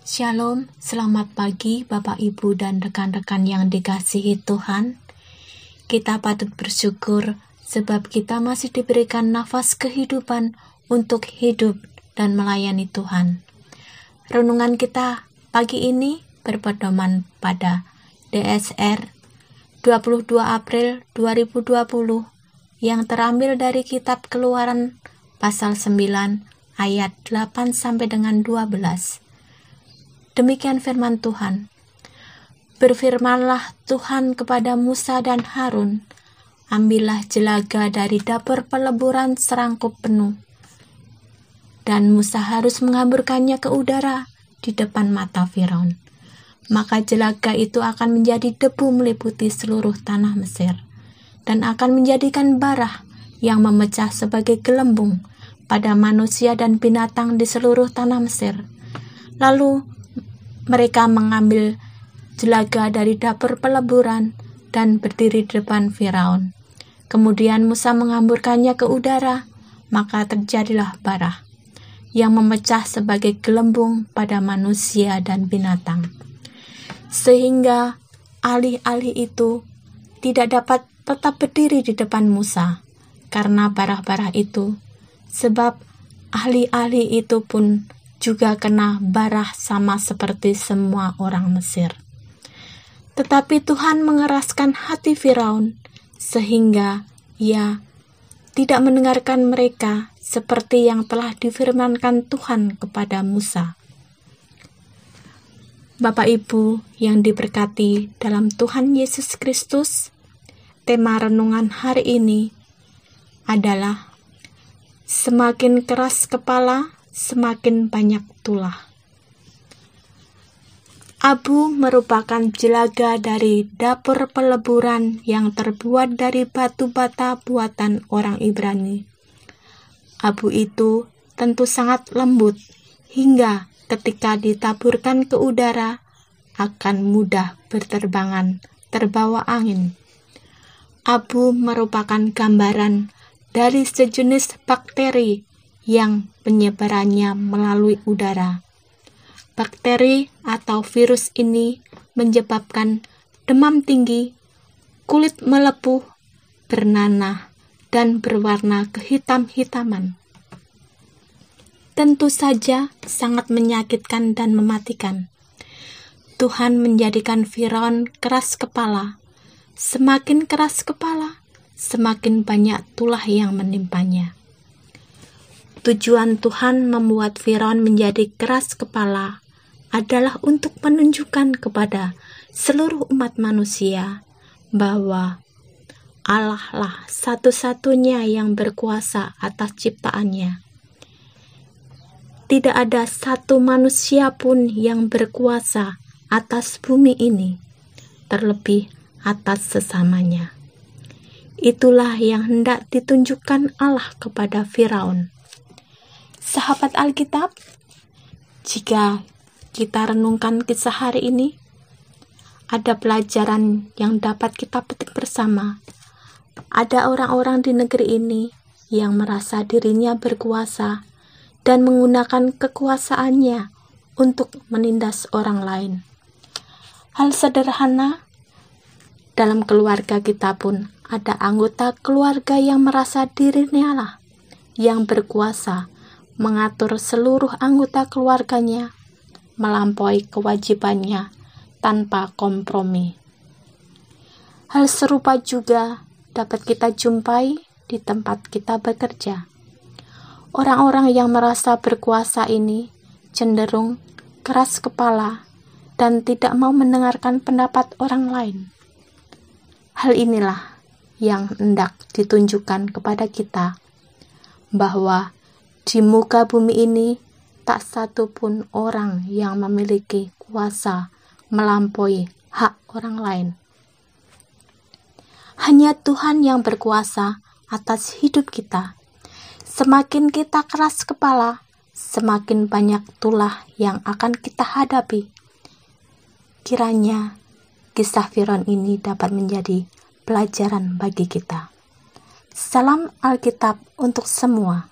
Shalom, selamat pagi Bapak Ibu dan rekan-rekan yang dikasihi Tuhan. Kita patut bersyukur sebab kita masih diberikan nafas kehidupan untuk hidup dan melayani Tuhan. Renungan kita pagi ini berpedoman pada DSR 22 April 2020 yang terambil dari kitab Keluaran pasal 9 ayat 8 sampai dengan 12. Demikian firman Tuhan. Berfirmanlah Tuhan kepada Musa dan Harun, ambillah jelaga dari dapur peleburan serangkup penuh. Dan Musa harus menghamburkannya ke udara di depan mata Firaun. Maka jelaga itu akan menjadi debu meliputi seluruh tanah Mesir, dan akan menjadikan barah yang memecah sebagai gelembung pada manusia dan binatang di seluruh tanah Mesir. Lalu mereka mengambil jelaga dari dapur peleburan dan berdiri di depan Firaun. Kemudian Musa mengamburkannya ke udara, maka terjadilah barah yang memecah sebagai gelembung pada manusia dan binatang. Sehingga alih-alih itu tidak dapat tetap berdiri di depan Musa karena barah-barah itu, sebab ahli-ahli itu pun juga kena barah sama seperti semua orang Mesir. Tetapi Tuhan mengeraskan hati Firaun sehingga ia tidak mendengarkan mereka seperti yang telah difirmankan Tuhan kepada Musa. Bapak Ibu yang diberkati dalam Tuhan Yesus Kristus, tema renungan hari ini adalah semakin keras kepala semakin banyak tulah. Abu merupakan jelaga dari dapur peleburan yang terbuat dari batu bata buatan orang Ibrani. Abu itu tentu sangat lembut hingga ketika ditaburkan ke udara akan mudah berterbangan terbawa angin. Abu merupakan gambaran dari sejenis bakteri yang penyebarannya melalui udara. Bakteri atau virus ini menyebabkan demam tinggi, kulit melepuh, bernanah, dan berwarna kehitam-hitaman. Tentu saja sangat menyakitkan dan mematikan. Tuhan menjadikan Firaun keras kepala. Semakin keras kepala, semakin banyak tulah yang menimpanya. Tujuan Tuhan membuat Firaun menjadi keras kepala adalah untuk menunjukkan kepada seluruh umat manusia bahwa Allah lah satu-satunya yang berkuasa atas ciptaannya. Tidak ada satu manusia pun yang berkuasa atas bumi ini, terlebih atas sesamanya. Itulah yang hendak ditunjukkan Allah kepada Firaun Sahabat Alkitab, jika kita renungkan kisah hari ini, ada pelajaran yang dapat kita petik bersama. Ada orang-orang di negeri ini yang merasa dirinya berkuasa dan menggunakan kekuasaannya untuk menindas orang lain. Hal sederhana dalam keluarga kita pun ada anggota keluarga yang merasa dirinya lah yang berkuasa mengatur seluruh anggota keluarganya melampaui kewajibannya tanpa kompromi. Hal serupa juga dapat kita jumpai di tempat kita bekerja. Orang-orang yang merasa berkuasa ini cenderung keras kepala dan tidak mau mendengarkan pendapat orang lain. Hal inilah yang hendak ditunjukkan kepada kita bahwa di muka bumi ini, tak satu pun orang yang memiliki kuasa melampaui hak orang lain. Hanya Tuhan yang berkuasa atas hidup kita. Semakin kita keras kepala, semakin banyak tulah yang akan kita hadapi. Kiranya kisah Firaun ini dapat menjadi pelajaran bagi kita. Salam Alkitab untuk semua.